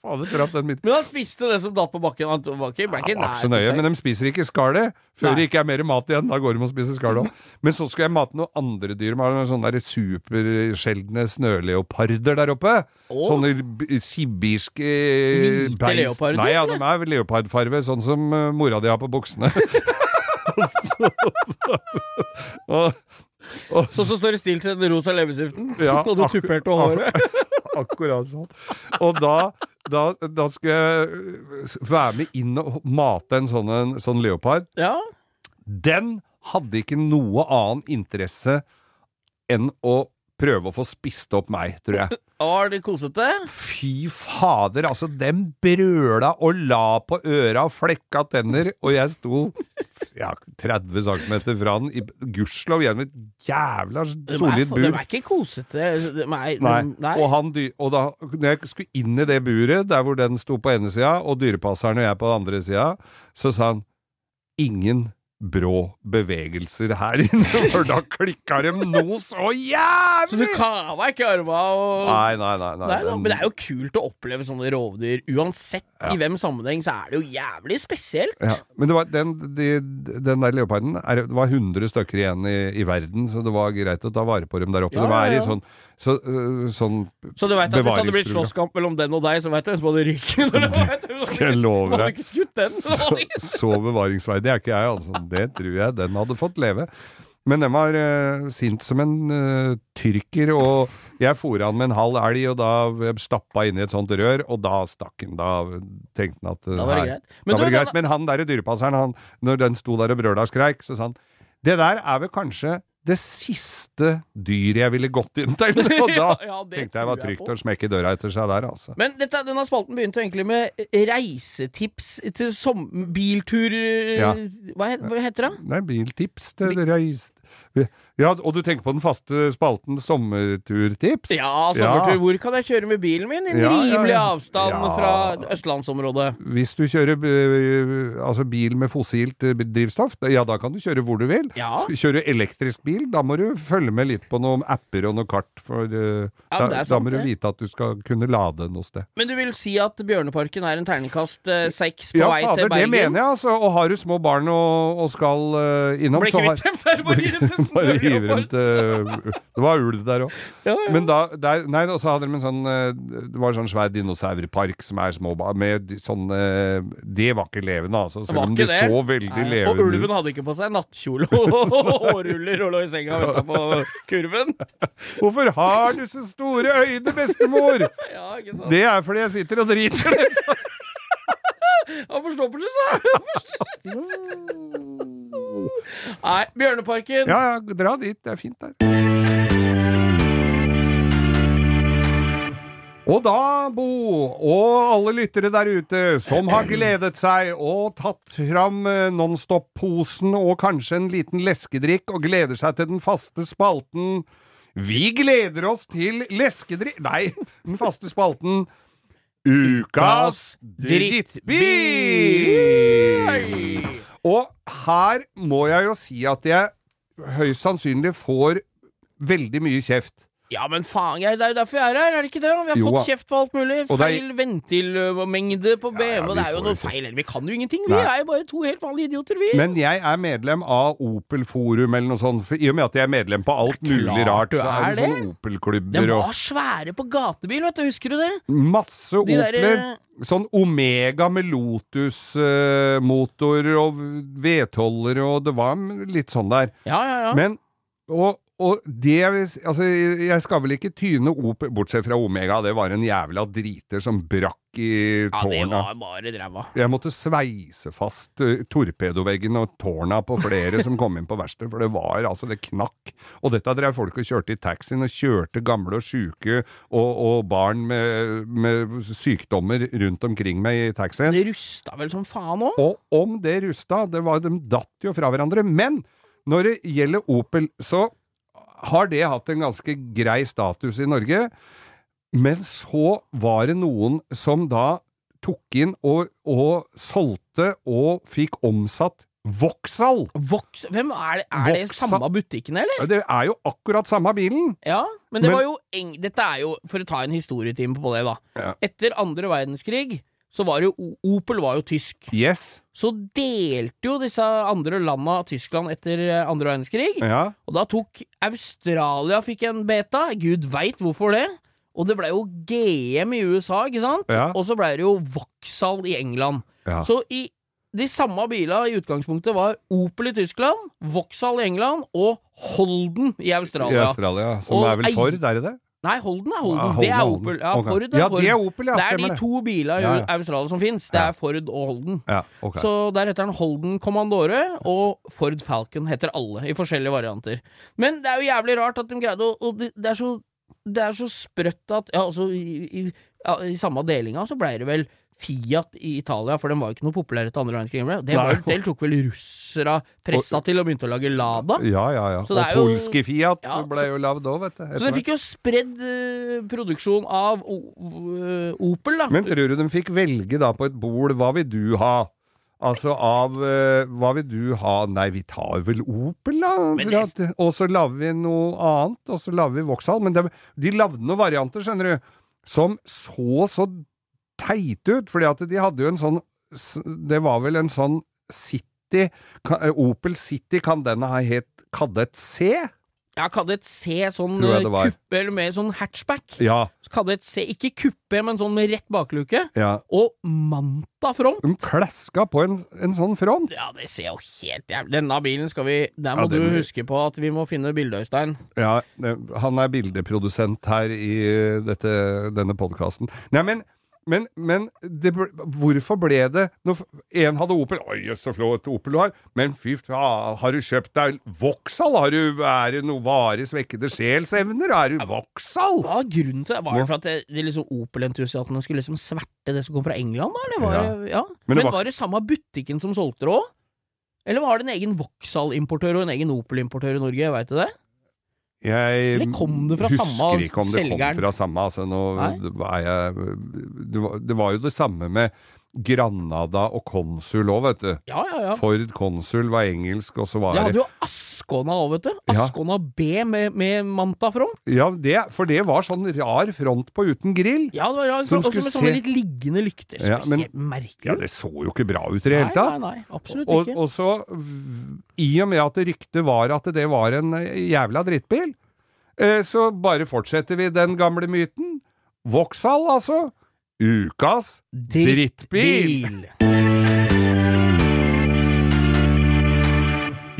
Fader, traff den midten. Men han spiste det som datt på bakken. Han var ikke, ble ikke ja, så nøye, men de spiser ikke skallet. Før Nei. det ikke er mer mat igjen, da går de og spiser skallet òg. [laughs] Men så skal jeg mate noen andre dyr. De har sånne supersjeldne snøleoparder der oppe. Oh. Sånne sibirske Hvite leoparder, Nei, ja, de er leopardfarve, sånn som eh, mora di har på buksene. [laughs] og, og, Sånn som står i stil til den rosa leppestiften [laughs] Ja, og du tupperte håret. [laughs] Akkurat sånn. Og da, da, da skal jeg være med inn og mate en sånn, en sånn leopard. Ja. Den hadde ikke noe annen interesse enn å prøve å få spist opp meg, tror jeg. [laughs] Var det kosete? Fy fader, altså, dem brøla og la på øra og flekka tenner, og jeg sto ja, 30 cm fra den, i gudskjelov gjennom et jævla solid De bur. er ikke kosete. De er, Nei. nei. Og, han, og da når jeg skulle inn i det buret, der hvor den sto på ene sida, og dyrepasseren og jeg på den andre sida, så sa han ingen brå bevegelser her inne, [laughs] for da klikka de noe så jævlig! Så du kava ikke arma og Nei, nei, nei. nei, Nei da, men det er jo kult å oppleve sånne rovdyr. Uansett Ja. i hvem sammenheng, så er det jo jævlig spesielt. ja. Men det var, den, de, den der leoparden er, Det var 100 stykker igjen i, i verden, så det var greit å ta vare på dem der oppe. Ja, det var i sånn, så, øh, sånn Så du vet at hvis det hadde blitt slåsskamp mellom den og deg, så vet du hvem som hadde ryket. Skal jeg love deg. så, så bevaringsverdig er ikke jeg, altså. Det tror jeg den hadde fått leve. Men den var uh, sint som en uh, tyrker, og jeg fôra han med en halv elg, og da stappa inn i et sånt rør, og da stakk han. Da tenkte han at uh, Da var det greit. Men, Da var det greit. Men han derre dyrepasseren, han, når den sto der og brøla og skreik, så sa han det der er vel kanskje det siste dyret jeg ville gått inn til. [laughs] Og [laughs] da Ja, tenkte jeg var trygt å smekke døra etter seg der, altså. Men dette, denne spalten begynte egentlig med reisetips til som, biltur... Ja. Hva, hva heter det? Nei, biltips til reis... Ja, og du tenker på den faste spalten sommerturtips? Ja, sommertur. Hvor kan jeg kjøre med bilen min? En Ja, ja, rimelig ja. avstand Ja. fra østlandsområdet. Hvis du kjører øh, altså bil med fossilt øh, drivstoff, ja, da kan du kjøre hvor du vil. Ja. Skal du elektrisk bil, da må du følge med litt på noen apper og noe kart, for Ja, da, er da sant, må du vite at du skal kunne lade noe sted. Men du vil si at Bjørneparken er en terningkast eh, seks på Ja, vei fader, til det mener jeg, altså. Og har du små barn og, og skal uh, innom, Blir så har kvitt dem, så er det bare å gi dem til [laughs] Dem og til Det var ulv der òg. [laughs] Ja, ja. Men da der, Nei, og så hadde de en sånn eh, Det var en sånn svær dinosaurpark som er små med sånn eh, Det var ikke levende, altså. Selv om de det så veldig Nei, levende Og ulven hadde ikke på seg nattkjole og [laughs] hårruller og lå i senga og venta på [laughs] kurven. Hvorfor har du så store øyne, bestemor? Ja, ikke sant? Det er fordi jeg sitter og driter. Han forstår sa! Nei, Bjørneparken. Ja, ja, dra dit. Det er fint der. Og da, Bo, og alle lyttere der ute som har gledet seg og tatt fram eh, Nonstop-posen og kanskje en liten leskedrikk og gleder seg til den faste spalten Vi gleder oss til leskedrikk Nei, den faste spalten Ukas drittbil! Og her må jeg jo si at jeg høyst sannsynlig får veldig mye kjeft. Ja, men faen, jeg, det er jo derfor jeg er her, er det ikke det? Vi har Jo, fått kjeft på alt mulig. Feil er- ventilmengde på BMW. Ja, ja, det er jo noe feil. Vi kan jo ingenting. Vi Nei. er jo bare to helt vanlige idioter, vi. Men jeg er medlem av Opel Forum eller noe sånt, i og med at jeg er medlem på alt Det mulig rart, du så er det sånne Opel-klubber og var svære på gatebil, vet du. Husker du det? masse De der, eh, Sånn Omega med Lotus-motor og V12-er og det var litt sånn der. Ja, ja, ja. Men og, og det Altså, jeg skal vel ikke tyne Opel Bortsett fra Omega, det var en jævla driter som brakk i tårna. ja, det var bare ræva. Jeg måtte sveise fast uh, torpedoveggen og tårna på flere som kom inn på verkstedet, for det var altså Det knakk. Og dette drev folk og kjørte i taxien, og kjørte gamle og sjuke og, og barn med, med sykdommer rundt omkring meg i taxien. Det rusta vel som faen òg. Og om det rusta, det var, de datt jo fra hverandre. Men når det gjelder Opel, så har det hatt en ganske grei status i Norge. Men så var det noen som da tok inn og, og solgte og fikk omsatt Vauxhall. Vox Hvem er det? Er det samme butikken, eller? Det er jo akkurat samme bilen. Ja, men det Men- var jo eng Dette er jo, for å ta en historietime på det, da. Ja. Etter andre verdenskrig så var jo Opel var jo tysk. Yes. Så delte jo disse andre landa Tyskland etter eh, andre verdenskrig. Ja. Og da tok Australia fikk en beta. Gud veit hvorfor det. Og det blei jo GM i USA, ikke sant? Ja. Og så blei det jo Vauxhall i England. Ja. Så i de samme bila i utgangspunktet var Opel i Tyskland, Vauxhall i England og Holden i Australia. I Australia. Som Og er vel Ford, er det det? Nei, Holden er Holden. Ah, det er Opel. Ja, okay. Ford er Ja, Ford. det er Opel, ja, det er de to bilene i Ja, ja. Australia som fins. Det Ja. er Ford og Holden. Ja, ok. Så der heter den Holden Commandore, og Ford Falcon heter alle, i forskjellige varianter. Men det er jo jævlig rart at de greide å Og det, det er så det er så sprøtt at Ja, altså, i, i, ja, i samme delinga så blei det vel Fiat i Italia, for den var jo ikke noe populær etter andre verdenskrig. Det, var, del tok vel russere pressa til og begynte å lage Lada. Ja, ja, ja. Så det og jo- polske Fiat Ja, ble jo lagd òg, vet du. Så de fikk jo spredd uh, produksjon av o, eh, Opel, da. Men tror du de fikk velge da på et bord hva vil du ha? Altså av uh, Hva vil du ha? Nei, vi tar vel Opel, da. Det- og så lager vi noe annet, og så lager vi Vauxhall. Men det, de lagde noen varianter, skjønner du, som så så teite ut. Fordi at de hadde jo en sånn Det var vel en sånn City eh, Opel City, kan den ha het Kadett C? Ja, Kadett C, sånn eh, det kuppe eller med sånn hatchback. Ja. Kadett C, ikke kuppe, men sånn med rett bakluke. ja. Og Manta front. De klaska på en, en sånn front. Ja, det ser jo helt jævlig Denne bilen skal vi Der må Ja, den- du huske på at vi må finne bilde, Øystein. Ja, det, han er bildeprodusent her i uh, dette, denne podkasten. Nei, men, men, ble- hvorfor ble det når En hadde Opel Oi, jøss, så flott Opel du har. Men fy faen, har du kjøpt deg Vauxhall? Er det noe varig svekkede sjelsevner? Er du Vauxhall? Hva var grunnen til det? Var det for at det, det liksom Opel-entusiastene skulle liksom sverte det som kom fra England, da? Eller var Ja. det, ja. Men Men, var- var... det samme butikken som solgte det òg? Eller var det en egen Vauxhall-importør og en egen Opel-importør i Norge, veit du det? Jeg Eller kom det fra samme husker ikke om det selgeren? kom fra samme. Altså, nå er jeg det var, det var jo det samme med Granada og Konsul òg, vet du. Ja, ja, ja. Ford Konsul var engelsk, og så var Det det hadde jo Ascona òg, vet du. Ja. Ascona B med, med Manta front. Ja, det, for det var sånn rar front på uten grill. Ja, det var, ja, Som også med sånne se- litt liggende lykter. Ja, men- merkelig. Ja, det så jo ikke bra ut i det hele tatt. nei, nei, absolutt Og, ikke. og så, i og med at ryktet var at det var en eh, jævla drittbil, eh, så bare fortsetter vi den gamle myten. Vauxhall, altså. Ukas drittbil.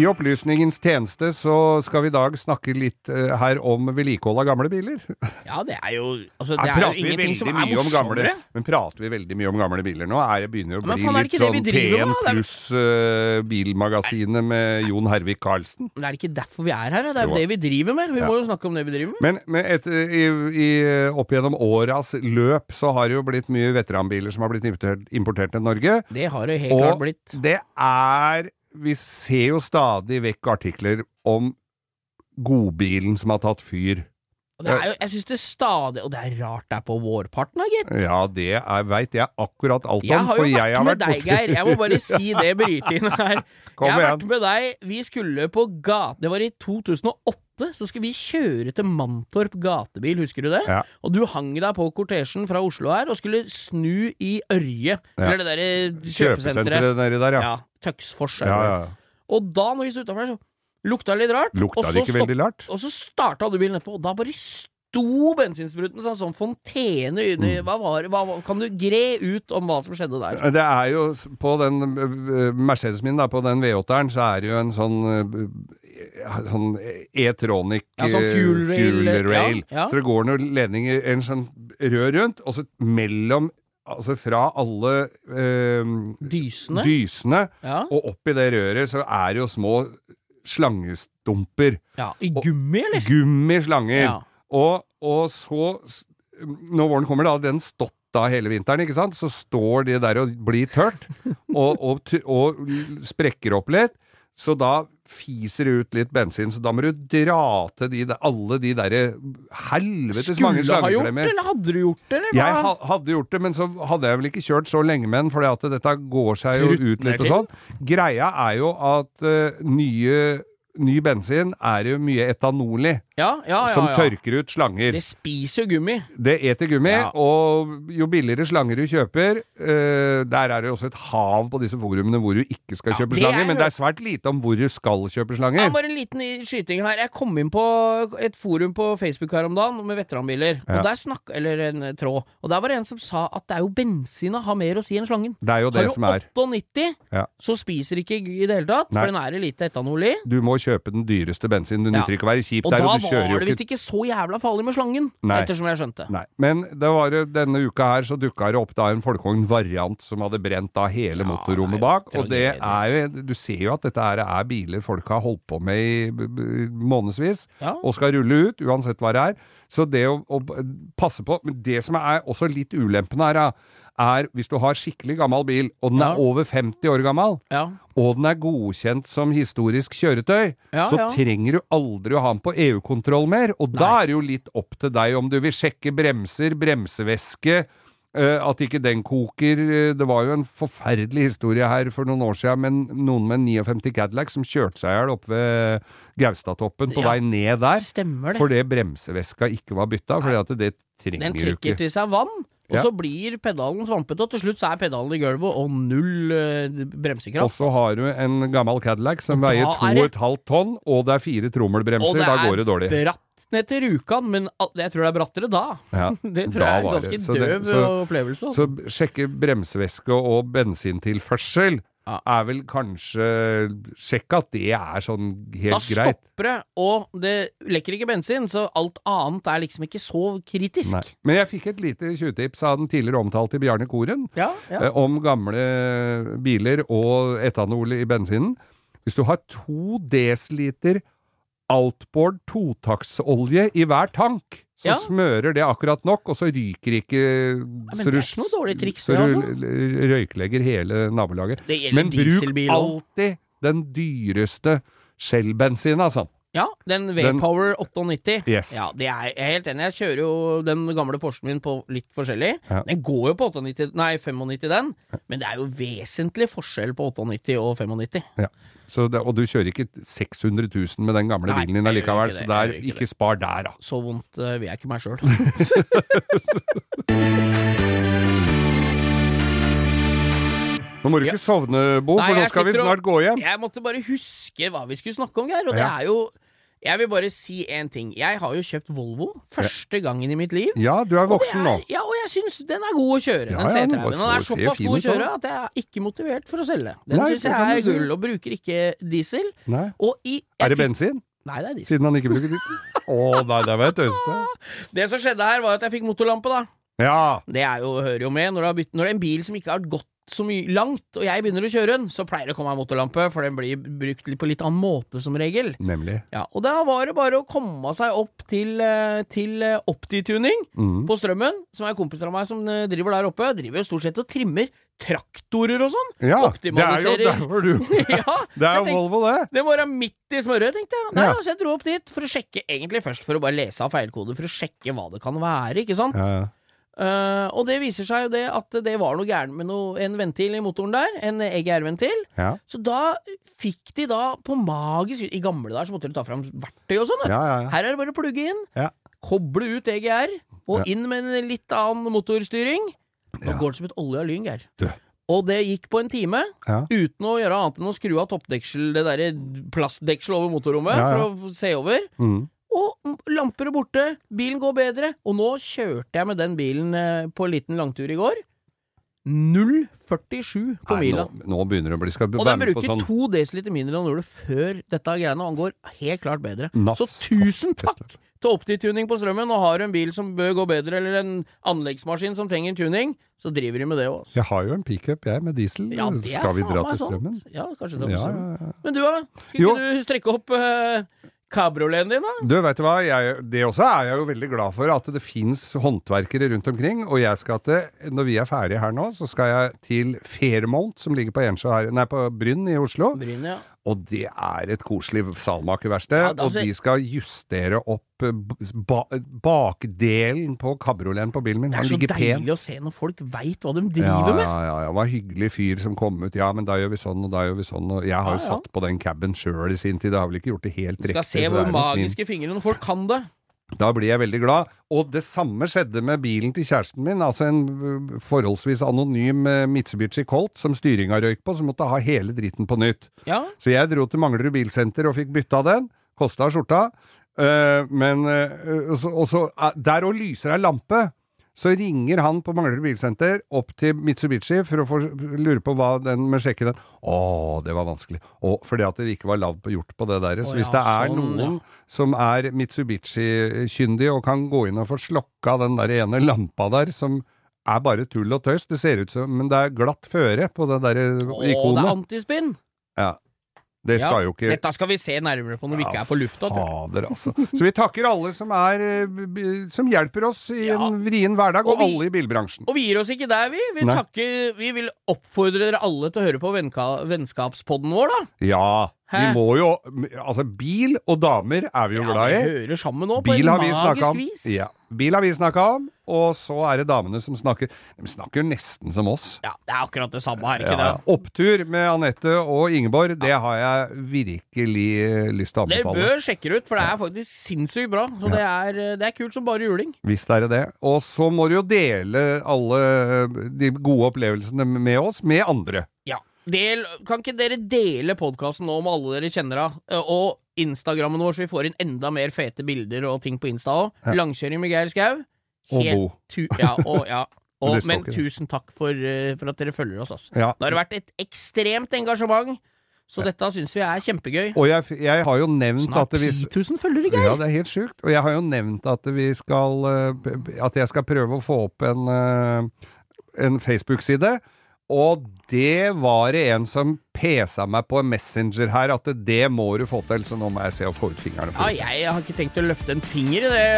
I opplysningens tjeneste så skal vi i dag snakke litt eh, her om vedlikehold av gamle biler. Ja, det er jo Altså, Her det er jo prater vi ingenting veldig som er mye om gamle, morsommere. men prater vi veldig mye om gamle biler nå? Er det begynner å Ja, men bli faen, er det litt ikke det sånn vi driver P1 med, da? Det er- pluss eh, Bilmagasinet med Jon Hervik Karlsen? Men er ikke derfor vi er her? Det er Jo. jo det vi driver med. Vi Ja. må jo snakke om det vi driver med. Men, men et, i, i, opp gjennom åras løp så har det jo blitt mye veteranbiler som har blitt importert, importert til Norge. Det har det helt klart Og blitt. det er Vi ser jo stadig vekk artikler om godbilen som har tatt fyr. Og det er jo, jeg syns det stadig Og det er rart det er på vårparten, da, gitt. Ja, det er, veit jeg akkurat alt om. Jeg om, har for jo jeg har med vært deg, Geir. Jeg må bare [laughs] si det, bryte inn her. Kom jeg har igjen. vært med deg. Vi skulle på gate... Det var i 2008. Så skulle vi kjøre til Mantorp gatebil, husker du det? Ja. Og du hang deg på kortesjen fra Oslo her og skulle snu i Ørje. Eller det derre kjøpesenteret. Kjøpesenteret nedi der, ja. Ja. Tøksfors. er Ja, ja. Og da når vi sto utafor der, så lukta litt rart. Lukta det ikke veldig rart? Og så starta du bilen etterpå, og da bare sto bensinspruten sånn, sånn fontene inni Mm. hva var, hva, Kan du gre ut om hva som skjedde der? Det er jo På den øh, Mercedesen min, da, på den V8-eren, så er det jo en sånn øh, Sånn E-tronic Ja, sånn fuel rail, fuel rail. ja, ja. Så det går noen ledninger, en sånn rør rundt, og så mellom Altså fra alle eh, Dysene? dysene og oppi det røret så er det jo små slangestumper. ja. I gummi, eller? Gummislanger. Ja. Og, og så, når våren kommer, da den stått da hele vinteren, ikke sant, så står det der og blir tørt, [laughs] og, og, og sprekker opp litt. Så da fiser det ut litt bensin, så da må du dra til de, alle de derre helvetes mange Skulle ha gjort det, eller hadde du gjort det, eller? Jeg ha, hadde gjort det, men så hadde jeg vel ikke kjørt så lenge med den, for dette går seg jo ut litt og sånn. Greia er jo at uh, nye, ny bensin er jo mye etanol i, ja, ja, ja, som ja. tørker ut slanger. Det spiser gummi. Det eter gummi, Ja. og jo billigere slanger du kjøper uh, Der er det også et hav på disse forumene hvor du ikke skal Ja, kjøpe slanger, er men det er svært lite om hvor du skal kjøpe Ja, slanger. bare en liten skyting her. Jeg kom inn på et forum på Facebook her om dagen med veteranbiler. Ja. Og der snakk, Eller en tråd. Og der var det en som sa at det er jo bensina har mer å si enn slangen. Det er jo det har som du er. 98, Ja. så spiser ikke i det hele tatt, Nei. for den er lite etanol i. Du må kjøpe den dyreste bensinen. Du Ja. nytter ikke å være kjip. Og Det er da du kjører jo var det ikke visst ikke så jævla farlig med slangen, Nei. ettersom jeg skjønte. Nei, men det var denne uka her så dukka det opp da en folkevogn-variant som hadde brent da hele Ja, motorrommet er bak, og det er jo Du ser jo at dette her er biler folk har holdt på med i månedsvis, Ja. og skal rulle ut, uansett hva det er. Så det å, å passe på Men det som er også litt ulempen her, da, er hvis du har skikkelig gammel bil, og den er over 50 år gammel, Ja. og den er godkjent som historisk kjøretøy, Ja, så ja. trenger du aldri å ha den på EU-kontroll mer. Og da er det jo litt opp til deg om du vil sjekke bremser, bremsevæske, at ikke den koker. Eh, Det var jo en forferdelig historie her for noen år siden med noen med en 59 Cadillac som kjørte seg i hjel oppe ved Gaustatoppen på Ja. vei ned der. Stemmer det. Fordi bremseveska ikke var bytta, fordi at det trenger Den du trekker trykker til seg vann, og Ja. så blir pedalen svampete, og til slutt så er pedalen i gulvet og null eh, bremsekraft. Og så har du en gammel Cadillac som da veier er det- 2,5 tonn, og det er fire trommelbremser. Og det Da Og går det dårlig. bratt ned til Rjukan, men jeg tror det er brattere da. Ja, [laughs] Det tror da jeg er en ganske så døv det- så- opplevelse. Altså. Så sjekke bremsevæske og bensintilførsel Ja. er vel kanskje Sjekk at det er sånn helt greit. Da stopper det, og det lekker ikke bensin, så alt annet er liksom ikke så kritisk. Nei. Men jeg fikk et lite tjuvtips av den tidligere omtalte Bjarne Koren Ja, ja. eh, om gamle biler og etanol i bensinen. Hvis du har to desiliter outboard totaktsolje i hver tank, så Ja. smører det akkurat nok, og så ryker ikke men så noe triks, Så altså. røyklegger hele nabolaget. Men bruk alltid den dyreste Shell-bensin, altså. Ja, den V-Power 98. Yes. Ja, det er jeg er helt enig. Jeg kjører jo den gamle Porschen min på litt forskjellig. Ja. Den går jo på 98, nei, 95, den. Men det er jo vesentlig forskjell på 98 og 95. Ja. Så det, og du kjører ikke 600 000 med den gamle Nei, bilen din allikevel, så det, det er ikke ikke spar der, da. Så vondt uh, vil jeg ikke meg sjøl. [laughs] Nå må du Ja. ikke sovne, Bo, Nei, for nå skal vi snart og- gå hjem. Jeg måtte bare huske hva vi skulle snakke om, Geir. Og det er jo Jeg vil bare si én ting. Jeg har jo kjøpt Volvo første gangen i mitt liv. Ja, du er voksen nå. Ja, og jeg syns den er god å kjøre. Ja, den ja, C30-en. den Den, er såpass god å kjøre at jeg er ikke motivert for å selge. Den syns jeg er gull, og bruker ikke diesel. Nei. Og i Er det bensin? Nei, det er diesel. Siden han ikke bruker diesel? [laughs] Å nei, det var jeg øste. Det som skjedde her, var at jeg fikk motorlampe, da. Ja. Det er jo, hører jo med. Når, du har bytt, når det er en bil som ikke har gått så mye langt, og jeg begynner å kjøre den, så pleier det å komme en motorlampe, for den blir brukt på litt annen måte som regel. Nemlig. Ja, og da var det bare å komme seg opp til, eh, til Optituning Opti-tuning Mm. på Strømmen, som er kompiser av meg som eh, driver der oppe. Driver jo stort sett og trimmer traktorer og sånn. Ja, det er jo derfor [laughs] du [laughs] ja, Det er jo Volvo, det. det må være midt i smøret, tenkte jeg. Nei, Ja. altså, jeg dro opp dit for å sjekke, egentlig først for å bare lese av feilkoder, for å sjekke hva det kan være, ikke sant. Ja, Eh, og det viser seg jo det at det var noe gærent med noe, en ventil i motoren der, en EGR-ventil. Ja. Så da fikk de da på magisk I gamle dager så måtte de ta fram verktøy og sånn. Ja, ja, ja. Her er det bare å plugge inn, Ja. koble ut EGR, og inn med en litt annen motorstyring. Nå går det som et olje av lyn, Geir. Og det gikk på en time, uten å gjøre annet enn å skru av toppdeksel, det derre plastdeksel over motorrommet, for å se over. Mm. Og lamper er borte, bilen går bedre. Og nå kjørte jeg med den bilen eh, på en liten langtur i går. 0,47 på Nei, mila. nå, nå begynner det å bli Skal Og den bruker sånn to dl mindre enn den før dette greiene, og den går helt klart bedre. NAF Så tusen takk til Opti-tuning på strømmen, og har du en bil som bør gå bedre, eller en anleggsmaskin som trenger tuning, så driver de med det òg. Jeg har jo en pickup, jeg, med diesel. Ja, Skal vi dra til strømmen? Ja, kanskje dra til strømmen. ja, ja. Men du, da? Skal ikke du strekke opp uh, kabrioleten din, da? Du, vet du hva? Jeg, det også er jeg jo veldig glad for, at det fins håndverkere rundt omkring. Og jeg skal til, når vi er ferdige her nå, så skal jeg til Fairmont, som ligger på, Ensjø her, nei, på Brynn i Oslo. Bryn, ja. Og det er et koselig salmakerverksted. Ja, altså- og de skal justere opp eh, ba bakdelen på kabrioleten på bilen min. Det er så ligger pen. deilig å se når folk veit hva de driver med. ja, ja, ja. Det var en hyggelig fyr som kom ut. Ja, men da gjør vi sånn, og da gjør vi sånn. Og jeg har jo Ja, ja. satt på den caben sjøl i sin tid. Det har vel ikke gjort det helt Du riktig. skal se hvor er min- magiske fingrene folk kan det. Da blir jeg veldig glad. Og det samme skjedde med bilen til kjæresten min. Altså en forholdsvis anonym Mitsubishi Colt som styringa røyk på, som måtte ha hele dritten på nytt. Ja, Så jeg dro til Manglerud bilsenter og fikk bytta den. Kosta skjorta. Uh, men uh, og også, og eh, Der òg lyser ei lampe. Så ringer han på Manglerud bilsenter opp til Mitsubishi for å få lure på hva den med sjekke den. Å, det var vanskelig. Og fordi at det ikke var lavt på gjort på det der. Så hvis det er sånn, noen som er Mitsubishi-kyndig og kan gå inn og få slokka den der ene lampa der som er bare tull og tøys. Det ser ut som Men det er glatt føre på det der Å, det er antispinn! Ja. Det skal Ja, jo ikke Dette skal vi se nærmere på når vi ikke er på lufta. Fader, altså. Så vi takker alle som er eh, Som hjelper oss i Ja. en vrien hverdag, og, Og vi- alle i bilbransjen. Og vi gir oss ikke der, vi. Vi, takker, vi vil oppfordre dere alle til å høre på vennskapspodden vår, da. Ja. Vi må jo Altså, bil og damer er vi jo Ja, glad i. Bil en har vi snakka magisk om. vis. Ja. Bil har vi snakka om, og så er det damene som snakker De snakker nesten som oss. Ja, det er akkurat det samme, er ikke Ja, det? Opptur med Anette og Ingeborg, det har jeg virkelig eh, lyst til å Dere Det bør sjekke ut, for det er faktisk sinnssykt bra. Så det, er, det er kult som bare juling. Visst er det det. Og så må du jo dele alle de gode opplevelsene med oss med andre. Ja. Del, kan ikke dere dele podkasten nå med alle dere kjenner av? Eh, Og Instagrammen vår, så vi får inn enda mer fete bilder og ting på Insta òg. Ja. Langkjøring med Geir Skau. Og Bo. Ja, og, ja. [laughs] Og, men tusen takk for, uh, for at dere følger oss, altså. Ja. Det har vært et ekstremt engasjement, så dette syns vi er kjempegøy. Og jeg, jeg har jo nevnt Snart at vi 10 000 følgere, Geir! Ja, det er helt sjukt. Og jeg har jo nevnt at vi skal eh, At jeg skal prøve å få opp en, eh, en Facebook-side. Og det var det en som pesa meg på en Messenger her, at det må du få til, så nå må jeg se å få ut fingrene for Ja, jeg har ikke tenkt å løfte en finger i det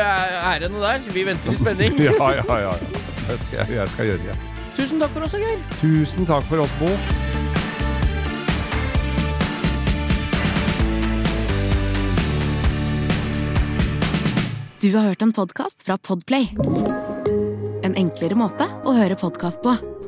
ærende der, så vi venter i spenning. [laughs] Ja, ja, ja. ja. Det skal jeg, jeg skal gjøre det. Tusen takk for oss, Geir. Tusen takk for oss, Bo. Du har hørt en podkast fra Podplay. En enklere måte å høre podkast på.